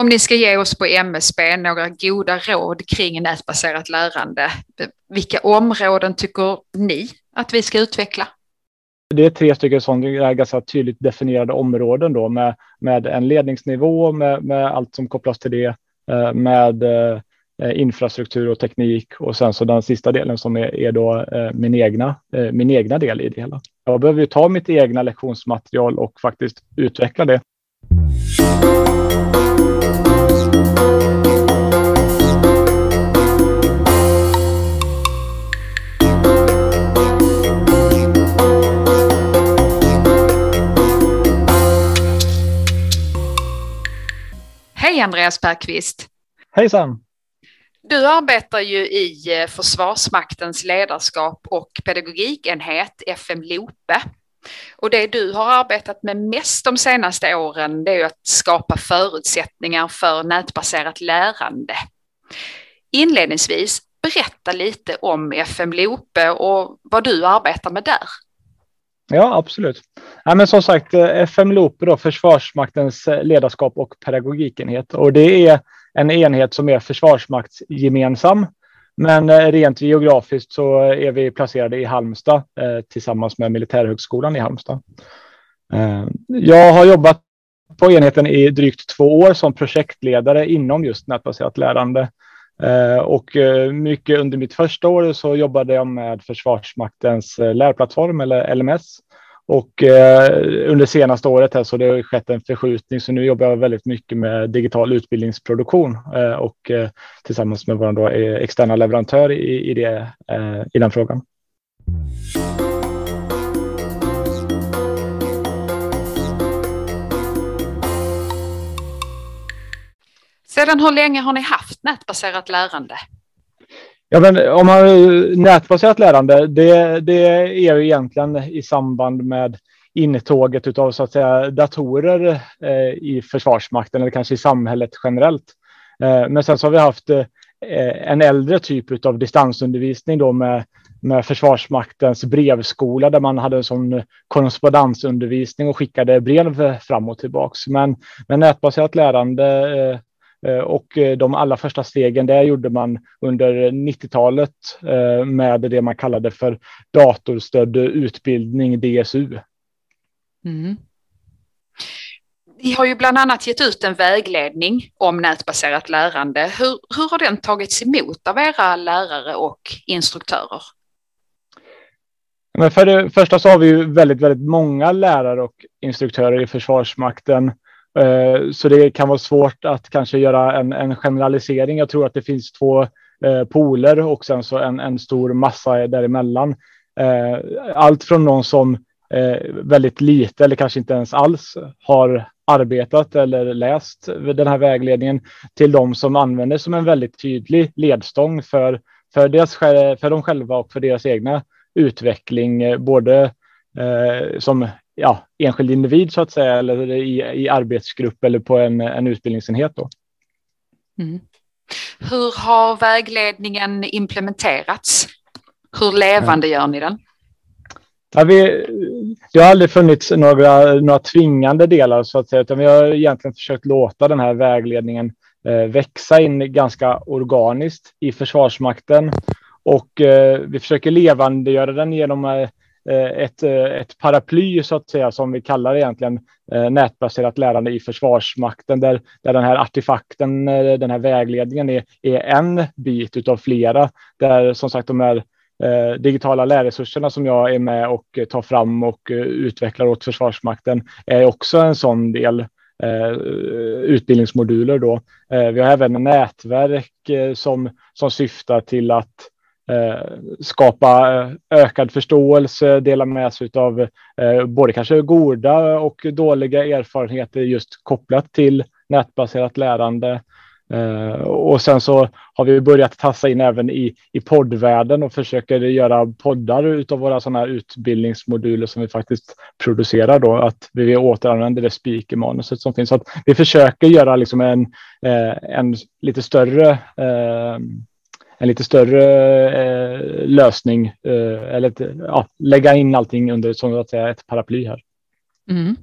Om ni ska ge oss på MSB några goda råd kring nätbaserat lärande, vilka områden tycker ni att vi ska utveckla? Det är tre stycken sådana ganska tydligt definierade områden då med, med en ledningsnivå, med, med allt som kopplas till det, eh, med eh, infrastruktur och teknik och sen så den sista delen som är, är då eh, min egna, eh, min egna del i det hela. Jag behöver ju ta mitt egna lektionsmaterial och faktiskt utveckla det. Hej Andreas Bergqvist! Hejsan! Du arbetar ju i eh, Försvarsmaktens ledarskap och pedagogikenhet, FM Lope. Och det du har arbetat med mest de senaste åren det är att skapa förutsättningar för nätbaserat lärande. Inledningsvis, berätta lite om FM Lope och vad du arbetar med där. Ja, absolut. Ja, men som sagt, eh, FM-Loop, då, Försvarsmaktens eh, ledarskap och pedagogikenhet. Och det är en enhet som är försvarsmaktsgemensam. Men eh, rent geografiskt så är vi placerade i Halmstad eh, tillsammans med Militärhögskolan i Halmstad. Eh, jag har jobbat på enheten i drygt två år som projektledare inom just nätbaserat lärande. Och mycket under mitt första år så jobbade jag med Försvarsmaktens lärplattform eller LMS och eh, under senaste året här så det har skett en förskjutning så nu jobbar jag väldigt mycket med digital utbildningsproduktion eh, och eh, tillsammans med vår då, eh, externa leverantör i, i, det, eh, i den frågan. Sedan hur länge har ni haft nätbaserat lärande? Ja, men om man eh, nätbaserat lärande, det, det är ju egentligen i samband med intåget av så att säga datorer eh, i Försvarsmakten eller kanske i samhället generellt. Eh, men sen så har vi haft eh, en äldre typ av distansundervisning då med, med Försvarsmaktens brevskola där man hade en sån korrespondensundervisning och skickade brev fram och tillbaks. Men, men nätbaserat lärande eh, och eh, de allra första stegen där gjorde man under 90-talet eh, med det man kallade för datorstödd utbildning, DSU. Mm. Ni har ju bland annat gett ut en vägledning om nätbaserat lärande. Hur, hur har den tagits emot av era lärare och instruktörer? Men för det första så har vi ju väldigt, väldigt många lärare och instruktörer i Försvarsmakten Eh, Eh, så det kan vara svårt att kanske göra en, en generalisering. Jag tror att det finns två eh, poler och sen så en, en stor massa däremellan. Eh, allt från någon som väldigt lite eller kanske inte ens alls har arbetat eller läst den här vägledningen till de som använder som en väldigt tydlig ledstång för, för, deras, för dem själva och för deras egna utveckling, både eh, som ja, enskild individ så att säga, eller i, i arbetsgrupp eller på en, en utbildningsenhet. Då. Mm. Hur har vägledningen implementerats? Hur levande gör ni den? Ja, vi, det har aldrig funnits några, några tvingande delar så att säga, utan vi har egentligen försökt låta den här vägledningen eh, växa in ganska organiskt i Försvarsmakten och eh, vi försöker levandegöra den genom eh, Eh, Eh, ett, eh, ett paraply så att säga som vi kallar egentligen eh, nätbaserat lärande i Försvarsmakten där, där den här artefakten, den här vägledningen är, är en bit utav flera där som sagt de här digitala lärresurserna som jag är med och tar fram och utvecklar åt Försvarsmakten är också en sån del utbildningsmoduler då. vi har även nätverk som, som syftar till att Eh, Eh, skapa eh, ökad förståelse, dela med sig av eh, både kanske goda och dåliga erfarenheter just kopplat till nätbaserat lärande. Eh, och sen så har vi börjat tassa in även i, i poddvärlden och försöker göra poddar utav våra sådana utbildningsmoduler som vi faktiskt producerar då, att vi återanvänder det speakermanuset som finns. Så att vi försöker göra liksom en, en lite större en lite större eh, lösning eh, eller ett, ja, lägga in allting under som att säga ett paraply här. Mm.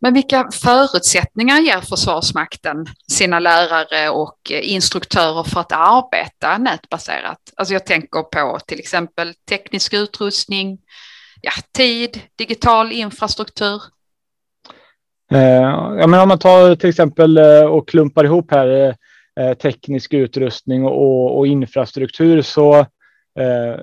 Men vilka förutsättningar ger Försvarsmakten sina lärare och instruktörer för att arbeta nätbaserat? Alltså jag tänker på till exempel teknisk utrustning, ja, tid, digital infrastruktur. Ja, men om man tar till exempel eh, och klumpar ihop här eh, teknisk utrustning och, och infrastruktur så eh,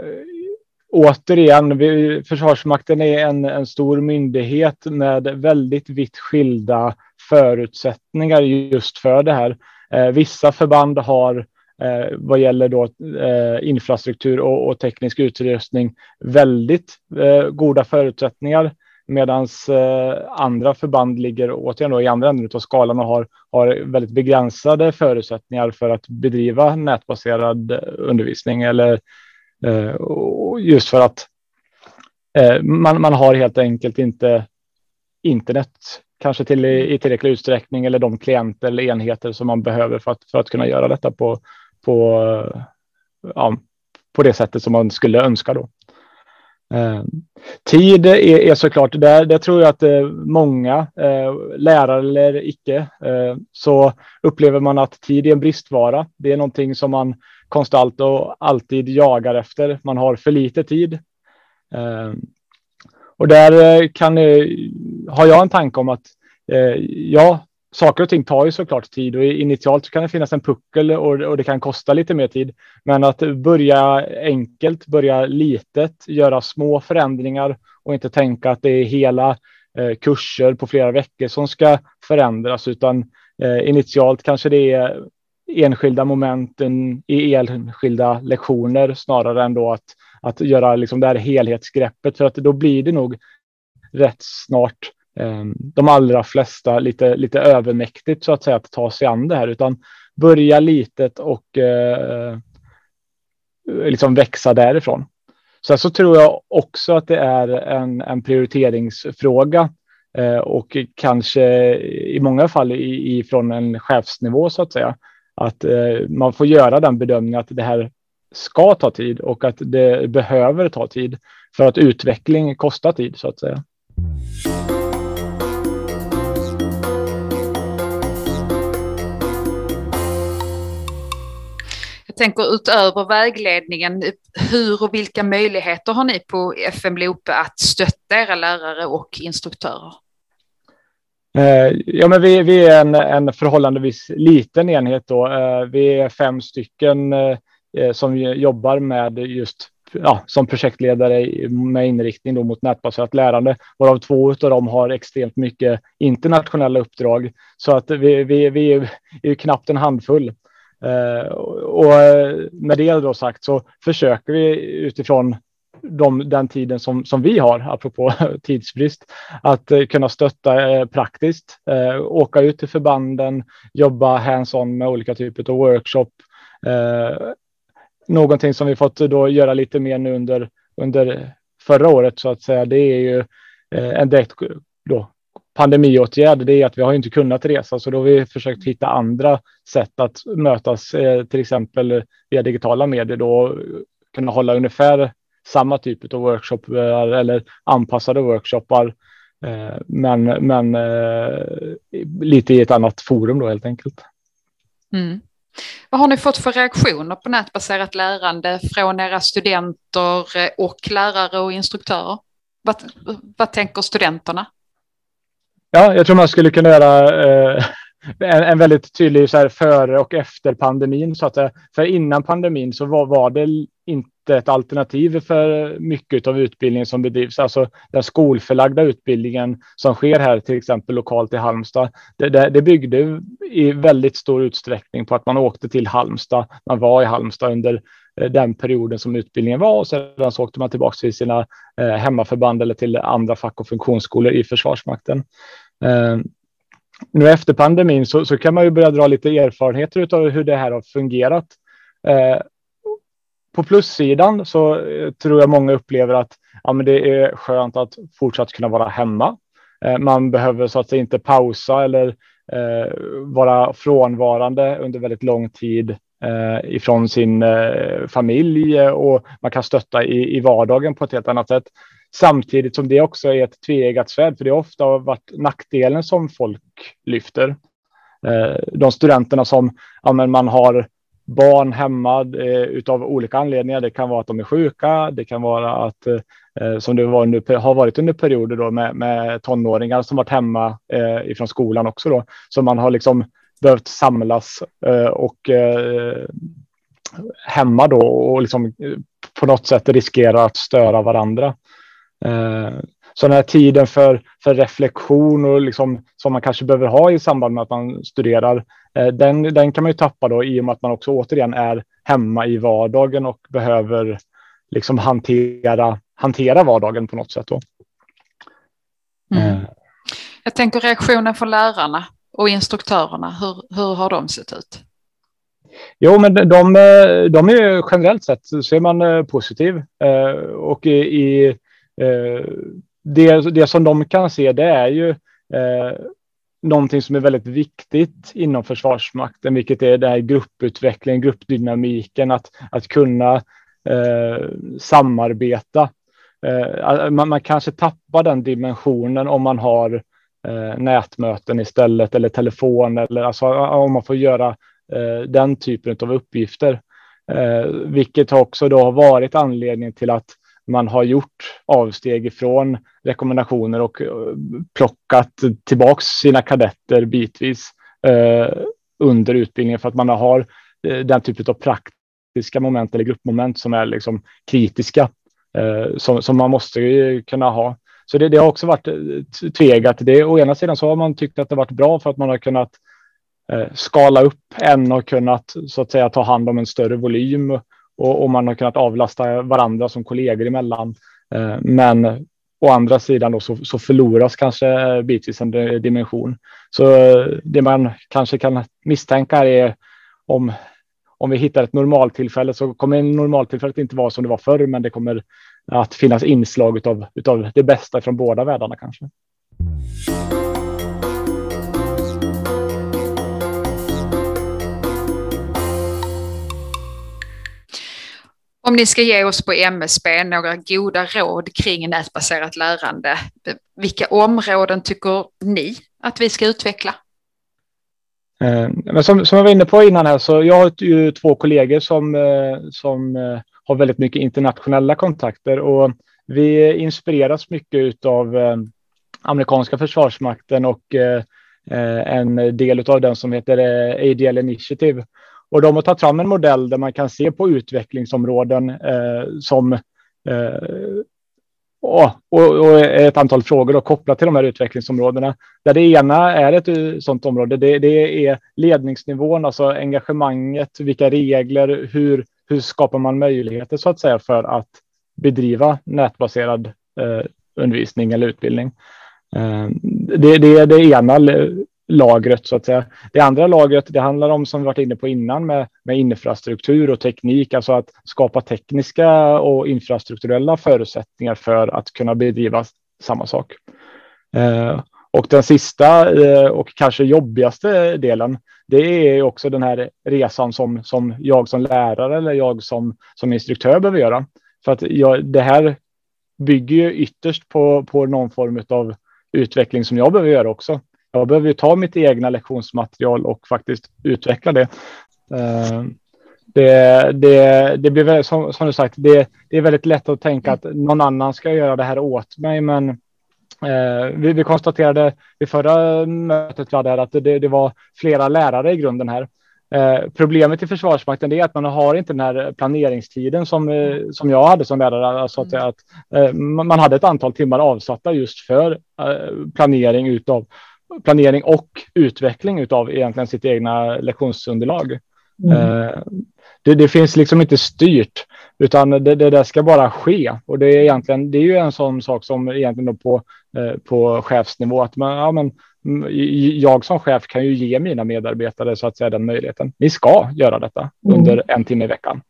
återigen, vi, Försvarsmakten är en, en stor myndighet med väldigt vitt skilda förutsättningar just för det här. Eh, vissa förband har eh, vad gäller då, eh, infrastruktur och, och, teknisk utrustning väldigt eh, goda förutsättningar medan eh, andra förband ligger återigen då i andra änden av skalan och har, har väldigt begränsade förutsättningar för att bedriva nätbaserad eh, undervisning eller Eh, just för att eh, man, man har helt enkelt inte internet kanske till i tillräcklig utsträckning eller de klienter eller enheter som man behöver för att, för att kunna göra detta på, på, ja, på det sättet som man skulle önska då. Eh, tid är, är såklart, där, där tror jag att eh, många, eh, lärare eller icke, eh, så upplever man att tid är en bristvara. Det är någonting som man konstant och alltid jagar efter. Man har för lite tid. Eh, och där eh, kan, har jag en tanke om att ja, saker och ting tar ju såklart tid och initialt så kan det finnas en puckel och, och, det kan kosta lite mer tid. Men att börja enkelt, börja litet, göra små förändringar och inte tänka att det är hela eh, kurser på flera veckor som ska förändras, utan eh, initialt kanske det är enskilda momenten i enskilda lektioner snarare än då att, att göra liksom det här helhetsgreppet, för att då blir det nog rätt snart Ehm, de allra flesta lite, lite övermäktigt så att säga att ta sig an det här, utan börja litet och eh, liksom växa därifrån. Sen så tror jag också att det är en, en prioriteringsfråga eh, och kanske i många fall i, ifrån en chefsnivå så att säga. Att eh, man får göra den bedömningen att det här ska ta tid och att det behöver ta tid för att utveckling kostar tid så att säga. Jag tänker utöver vägledningen, hur och vilka möjligheter har ni på FM Lope att stötta era lärare och instruktörer? Eh, ja, men vi, vi är en, en förhållandevis liten enhet då. Eh, vi är fem stycken eh, som jobbar med just ja, som projektledare med inriktning då mot nätbaserat lärande, varav två av dem har extremt mycket internationella uppdrag. Så att vi, vi, vi är ju knappt en handfull. Eh, och eh, med det då sagt så försöker vi utifrån de, den tiden som, som vi har, apropå tidsbrist, att eh, kunna stötta eh, praktiskt, eh, åka ut till förbanden, jobba hands-on med olika typer av workshop. Eh, någonting som vi fått då göra lite mer nu under, under förra året så att säga, det är ju en direkt då, pandemiåtgärd, det är att vi har inte kunnat resa, så då har vi försökt hitta andra sätt att mötas, eh, till exempel via digitala medier då kunna hålla ungefär samma typ av workshoppar eller anpassade workshoppar, eh, men, men eh, lite i ett annat forum då helt enkelt. Mm. Vad har ni fått för reaktioner på nätbaserat lärande från era studenter eh, och lärare och instruktörer? Vad, vad tänker studenterna? Ja, jag tror man skulle kunna göra eh, en, en, väldigt tydlig så här, före och efter pandemin. Så att, eh, för innan pandemin så var, var det inte ett alternativ för mycket av utbildningen som bedrivs. Alltså den skolförlagda utbildningen som sker här, till exempel lokalt i Halmstad. Det, det, det byggde i väldigt stor utsträckning på att man åkte till Halmstad. Man var i Halmstad under eh, den perioden som utbildningen var och sedan så åkte man tillbaka till sina eh, hemmaförband eller till andra fack och funktionsskolor i Försvarsmakten. Eh, nu efter pandemin så, så kan man ju börja dra lite erfarenheter av hur det här har fungerat. Eh, på plussidan så eh, tror jag många upplever att ja, men det är skönt att fortsatt kunna vara hemma. Eh, man behöver så att säga inte pausa eller vara frånvarande under väldigt lång tid eh, ifrån sin eh, familj och man kan stötta i, i vardagen på ett helt annat sätt. Samtidigt som det också är ett tveeggat svärd, för det har ofta varit nackdelen som folk lyfter. Eh, de studenterna som ja, men man har barn hemma eh, utav olika anledningar. Det kan vara att de är sjuka. Det kan vara att eh, eh, som det var under, har varit under perioder då med, med tonåringar som varit hemma eh, ifrån skolan också då. Så man har liksom behövt samlas eh, och eh, hemma då och liksom eh, på något sätt riskera att störa varandra. Eh, så den här tiden för, för reflektion och liksom, som man kanske behöver ha i samband med att man studerar, eh, den, den kan man ju tappa då i och med att man också återigen är hemma i vardagen och behöver liksom hantera, hantera vardagen på något sätt. Då. Mm. Eh. Jag tänker reaktionen från lärarna och instruktörerna, hur, hur har de sett ut? Jo, men de, de är generellt sett så är man positiv och i, i Eh, det, det som de kan se det är ju eh, någonting som är väldigt viktigt inom Försvarsmakten, vilket är det här grupputvecklingen, gruppdynamiken, att, att kunna eh, samarbeta. Eh, man, man, kanske tappar den dimensionen om man har eh, nätmöten istället eller telefon eller alltså, om man får göra eh, den typen av uppgifter. Eh, vilket också då har varit anledningen till att man har gjort avsteg ifrån rekommendationer och eh, plockat tillbaks sina kadetter bitvis eh, under utbildningen för att man har eh, den typen av praktiska moment eller gruppmoment som är liksom kritiska eh, som, som man måste kunna ha. Så det, det, har också varit eh, tvegat. Det, å ena sidan så har man tyckt att det varit bra för att man har kunnat eh, skala upp en och kunnat så att säga ta hand om en större volym och, och, man har kunnat avlasta varandra som kollegor emellan. Eh, men å andra sidan då så, så förloras kanske eh, bitvis en eh, dimension. Så eh, det man kanske kan misstänka är om, om vi hittar ett normaltillfälle så kommer normaltillfället inte vara som det var förr, men det kommer att finnas inslag av utav det bästa från båda världarna kanske. Om ni ska ge oss på MSB några goda råd kring nätbaserat lärande, vilka områden tycker ni att vi ska utveckla? Eh, men som, som jag var inne på innan här, så jag har ju två kollegor som, eh, som eh, har väldigt mycket internationella kontakter och vi inspireras mycket av amerikanska försvarsmakten och en del av den som heter ADL Initiative. Och de har tagit fram en modell där man kan se på utvecklingsområden eh, som eh, och, och, ett antal frågor kopplat till de här utvecklingsområdena. Där det ena är ett eh, sådant område, det, det är ledningsnivån, alltså engagemanget, vilka regler, hur, hur skapar man möjligheter så att säga för att bedriva nätbaserad eh, undervisning eller utbildning. Eh, det, det, är det ena lagret så att säga. Det andra lagret, det handlar om som vi varit inne på innan med, med infrastruktur och teknik, alltså att skapa tekniska och infrastrukturella förutsättningar för att kunna bedriva samma sak. Eh, och den sista eh, och kanske jobbigaste delen, det är också den här resan som, som jag som lärare eller jag som, som instruktör behöver göra. För att jag, det här bygger ju ytterst på, på någon form av utveckling som jag behöver göra också. Jag behöver ju ta mitt egna lektionsmaterial och faktiskt utveckla det. Eh, det, det, det blir som, som du sagt, det, det är väldigt lätt att tänka att någon annan ska göra det här åt mig, men eh, vi, vi, konstaterade vid förra mötet vi hade att det, det var flera lärare i grunden här. Eh, problemet i Försvarsmakten är att man har inte den här planeringstiden som, eh, som jag hade som lärare. Alltså att, att eh, man hade ett antal timmar avsatta just för eh, planering utav planering och utveckling av egentligen sitt egna lektionsunderlag. Mm. Eh, det, det, finns liksom inte styrt, utan det, det där ska bara ske. Och det är egentligen, det är ju en sån sak som egentligen på, eh, på chefsnivå, att man, ja, men, jag som chef kan ju ge mina medarbetare så att säga den möjligheten. Ni ska göra detta mm. under en timme i veckan.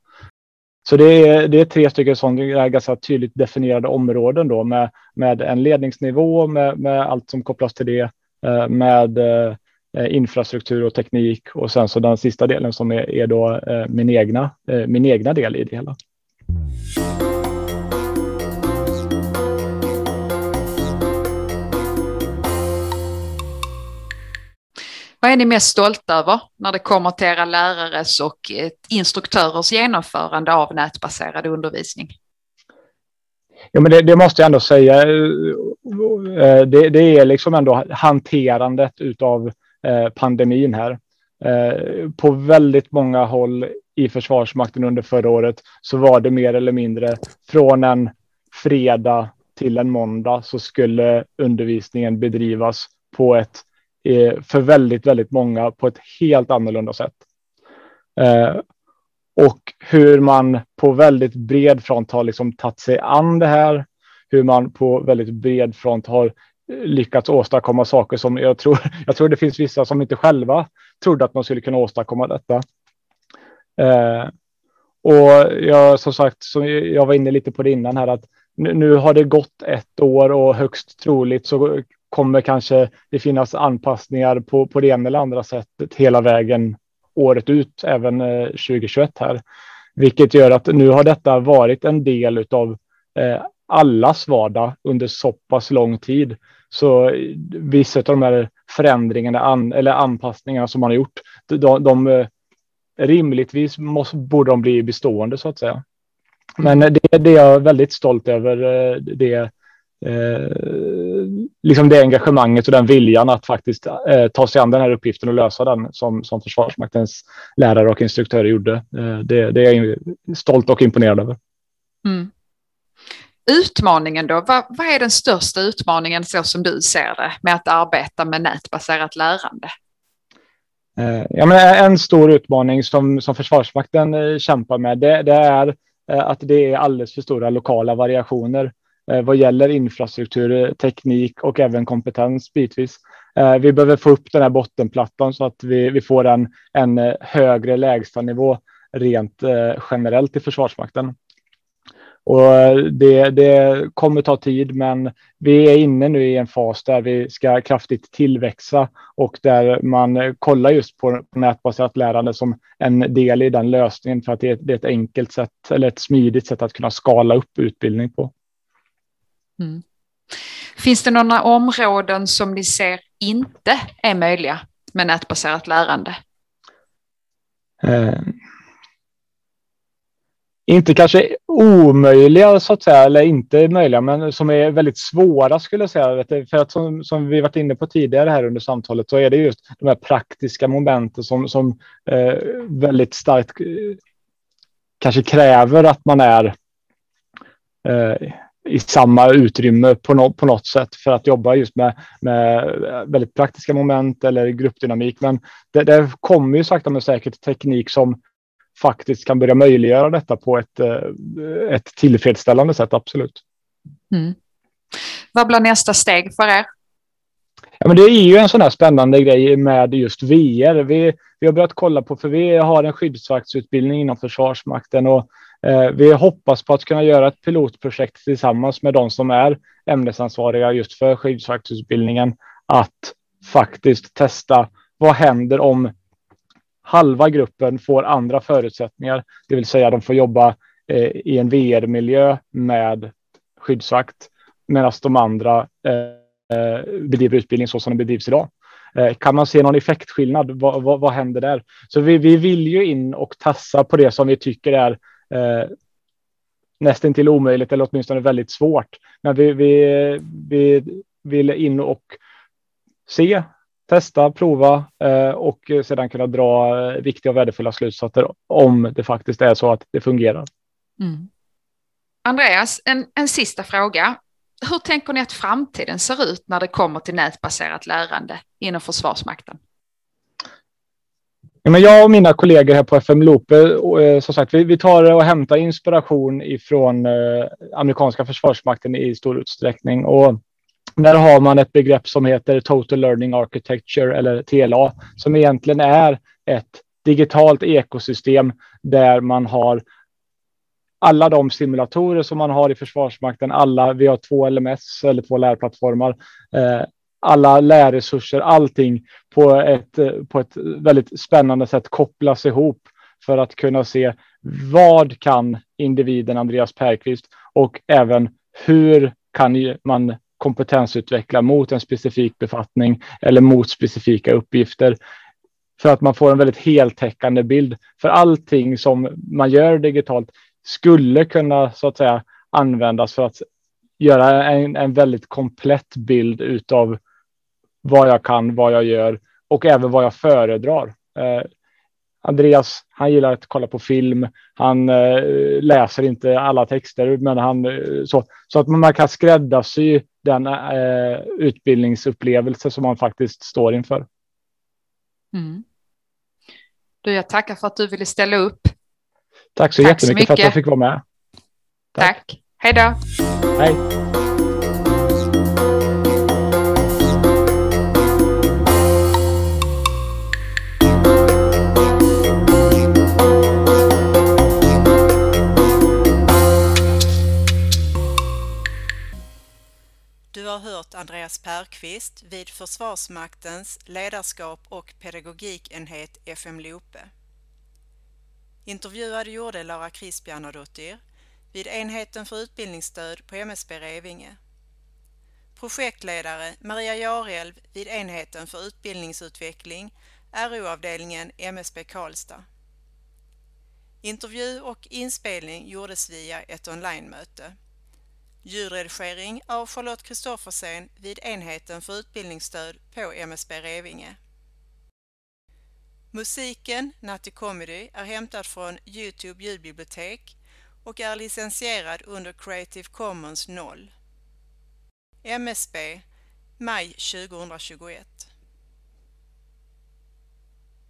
Så det är, det är tre stycken sådana ganska tydligt definierade områden då med, med en ledningsnivå, med, med allt som kopplas till det Eh, med eh, infrastruktur och teknik och sen så den sista delen som är, då eh, min egna, min egna del i det hela. Vad är ni mest stolta över när det kommer till era lärares och instruktörers genomförande av nätbaserad undervisning? Ja, men det, det måste jag ändå säga. Eh, eh, det, det, är liksom ändå hanterandet utav eh, pandemin här. På väldigt många håll i Försvarsmakten under förra året så var det mer eller mindre från en fredag till en måndag så skulle undervisningen bedrivas på ett för väldigt, väldigt många på ett helt annorlunda sätt. Och hur man på väldigt bred front har liksom tagit sig an det här. Hur man på väldigt bred front har lyckats åstadkomma saker som jag tror, jag tror det finns vissa som inte själva trodde att man skulle kunna åstadkomma detta. Eh, och jag som sagt, som jag var inne lite på det innan här, att nu, nu, har det gått ett år och högst troligt så kommer kanske det finnas anpassningar på, på det ena eller andra sättet hela vägen året ut, även eh, 2021 här. Vilket gör att nu har detta varit en del av eh, allas vardag under så pass lång tid. Så eh, vissa av de här förändringarna an, eller anpassningarna som man har gjort, de, de rimligtvis måste, borde de bli bestående så att säga. Men det, det är jag väldigt stolt över. Det eh, liksom det engagemanget och den viljan att faktiskt eh, ta sig an den här uppgiften och lösa den som, som Försvarsmaktens lärare och instruktörer gjorde. Eh, det, det, är jag stolt och imponerad över. Mm. Utmaningen då, vad, vad, är den största utmaningen så som du ser det med att arbeta med nätbaserat lärande? Eh, ja, men en stor utmaning som, som Försvarsmakten eh, kämpar med det, det är eh, att det är alldeles för stora lokala variationer Eh, vad gäller infrastruktur, eh, teknik och även kompetens bitvis. Eh, vi behöver få upp den här bottenplattan så att vi, vi får en, en högre lägstanivå rent generellt i Försvarsmakten. Och det, det, kommer ta tid, men vi är inne nu i en fas där vi ska kraftigt tillväxa och där man kollar just på nätbaserat lärande som en del i den lösningen för att det är, det är ett enkelt sätt eller ett smidigt sätt att kunna skala upp utbildning på. Mm. Finns det några områden som ni ser inte är möjliga med nätbaserat lärande? Eh, inte kanske omöjliga så att säga, eller inte möjliga, men som är väldigt svåra skulle jag säga. För att som, som vi varit inne på tidigare här under samtalet så är det just de här praktiska momenten som, som eh, väldigt starkt eh, kanske kräver att man är eh, i samma utrymme på, no på något sätt för att jobba just med, med väldigt praktiska moment eller gruppdynamik. Men det, det kommer ju sakta men säkert teknik som faktiskt kan börja möjliggöra detta på ett, eh, ett tillfredsställande sätt, absolut. Mm. Vad blir nästa steg för er? Ja, men det är ju en sån här spännande grej med just VR. Vi, vi har börjat kolla på, för vi har en skyddsvaktsutbildning inom Försvarsmakten och Eh, vi hoppas på att kunna göra ett pilotprojekt tillsammans med de som är ämnesansvariga just för skyddsvaktsutbildningen att faktiskt testa vad händer om halva gruppen får andra förutsättningar, det vill säga de får jobba eh, i en VR-miljö med skyddsvakt medan de andra eh, bedriver utbildning så som den bedrivs idag. Kan man se någon effektskillnad? Vad, vad, vad händer där? Så vi, vi vill ju in och tassa på det som vi tycker är eh, nästan till omöjligt eller åtminstone väldigt svårt. Men vi, vi, vi vill in och se, testa, prova eh, och sedan kunna dra viktiga och värdefulla slutsatser om det faktiskt är så att det fungerar. Mm. Andreas, en, en sista fråga. Hur tänker ni att framtiden ser ut när det kommer till nätbaserat lärande inom Försvarsmakten? Ja, men jag och mina kollegor här på FM Lope, eh, som sagt, vi, vi tar och hämtar inspiration ifrån eh, amerikanska försvarsmakten i stor utsträckning. Och där har man ett begrepp som heter Total Learning Architecture eller TLA, som egentligen är ett digitalt ekosystem där man har alla de simulatorer som man har i Försvarsmakten, alla, vi har två LMS eller två lärplattformar, eh, alla lärresurser, allting på ett, på ett väldigt spännande sätt kopplas ihop för att kunna se vad kan individen Andreas Perkvist och även hur kan man kompetensutveckla mot en specifik befattning eller mot specifika uppgifter. För att man får en väldigt heltäckande bild. För allting som man gör digitalt skulle kunna så att säga användas för att göra en, en väldigt komplett bild utav vad jag kan, vad jag gör och även vad jag föredrar. Eh, Andreas, han gillar att kolla på film. Han eh, läser inte alla texter, men han eh, så, så att man kan skräddarsy den eh, utbildningsupplevelse som man faktiskt står inför. Mm. Du, jag tackar för att du ville ställa upp. Tack så Tack jättemycket så mycket. för att jag fick vara med. Tack. Tack. Hej då. Hej. Andreas Perqvist vid Försvarsmaktens ledarskap och pedagogikenhet FM Lope. Intervjuad gjorde Lara Kristianadottir vid enheten för utbildningsstöd på MSB Revinge. Projektledare Maria Jarelv vid enheten för utbildningsutveckling, RO-avdelningen MSB Karlstad. Intervju och inspelning gjordes via ett onlinemöte. Ljudredigering av Charlotte Kristoffersen vid enheten för utbildningsstöd på MSB Revinge. Musiken Natty Comedy är hämtad från Youtube ljudbibliotek och är licensierad under Creative Commons 0. MSB, maj 2021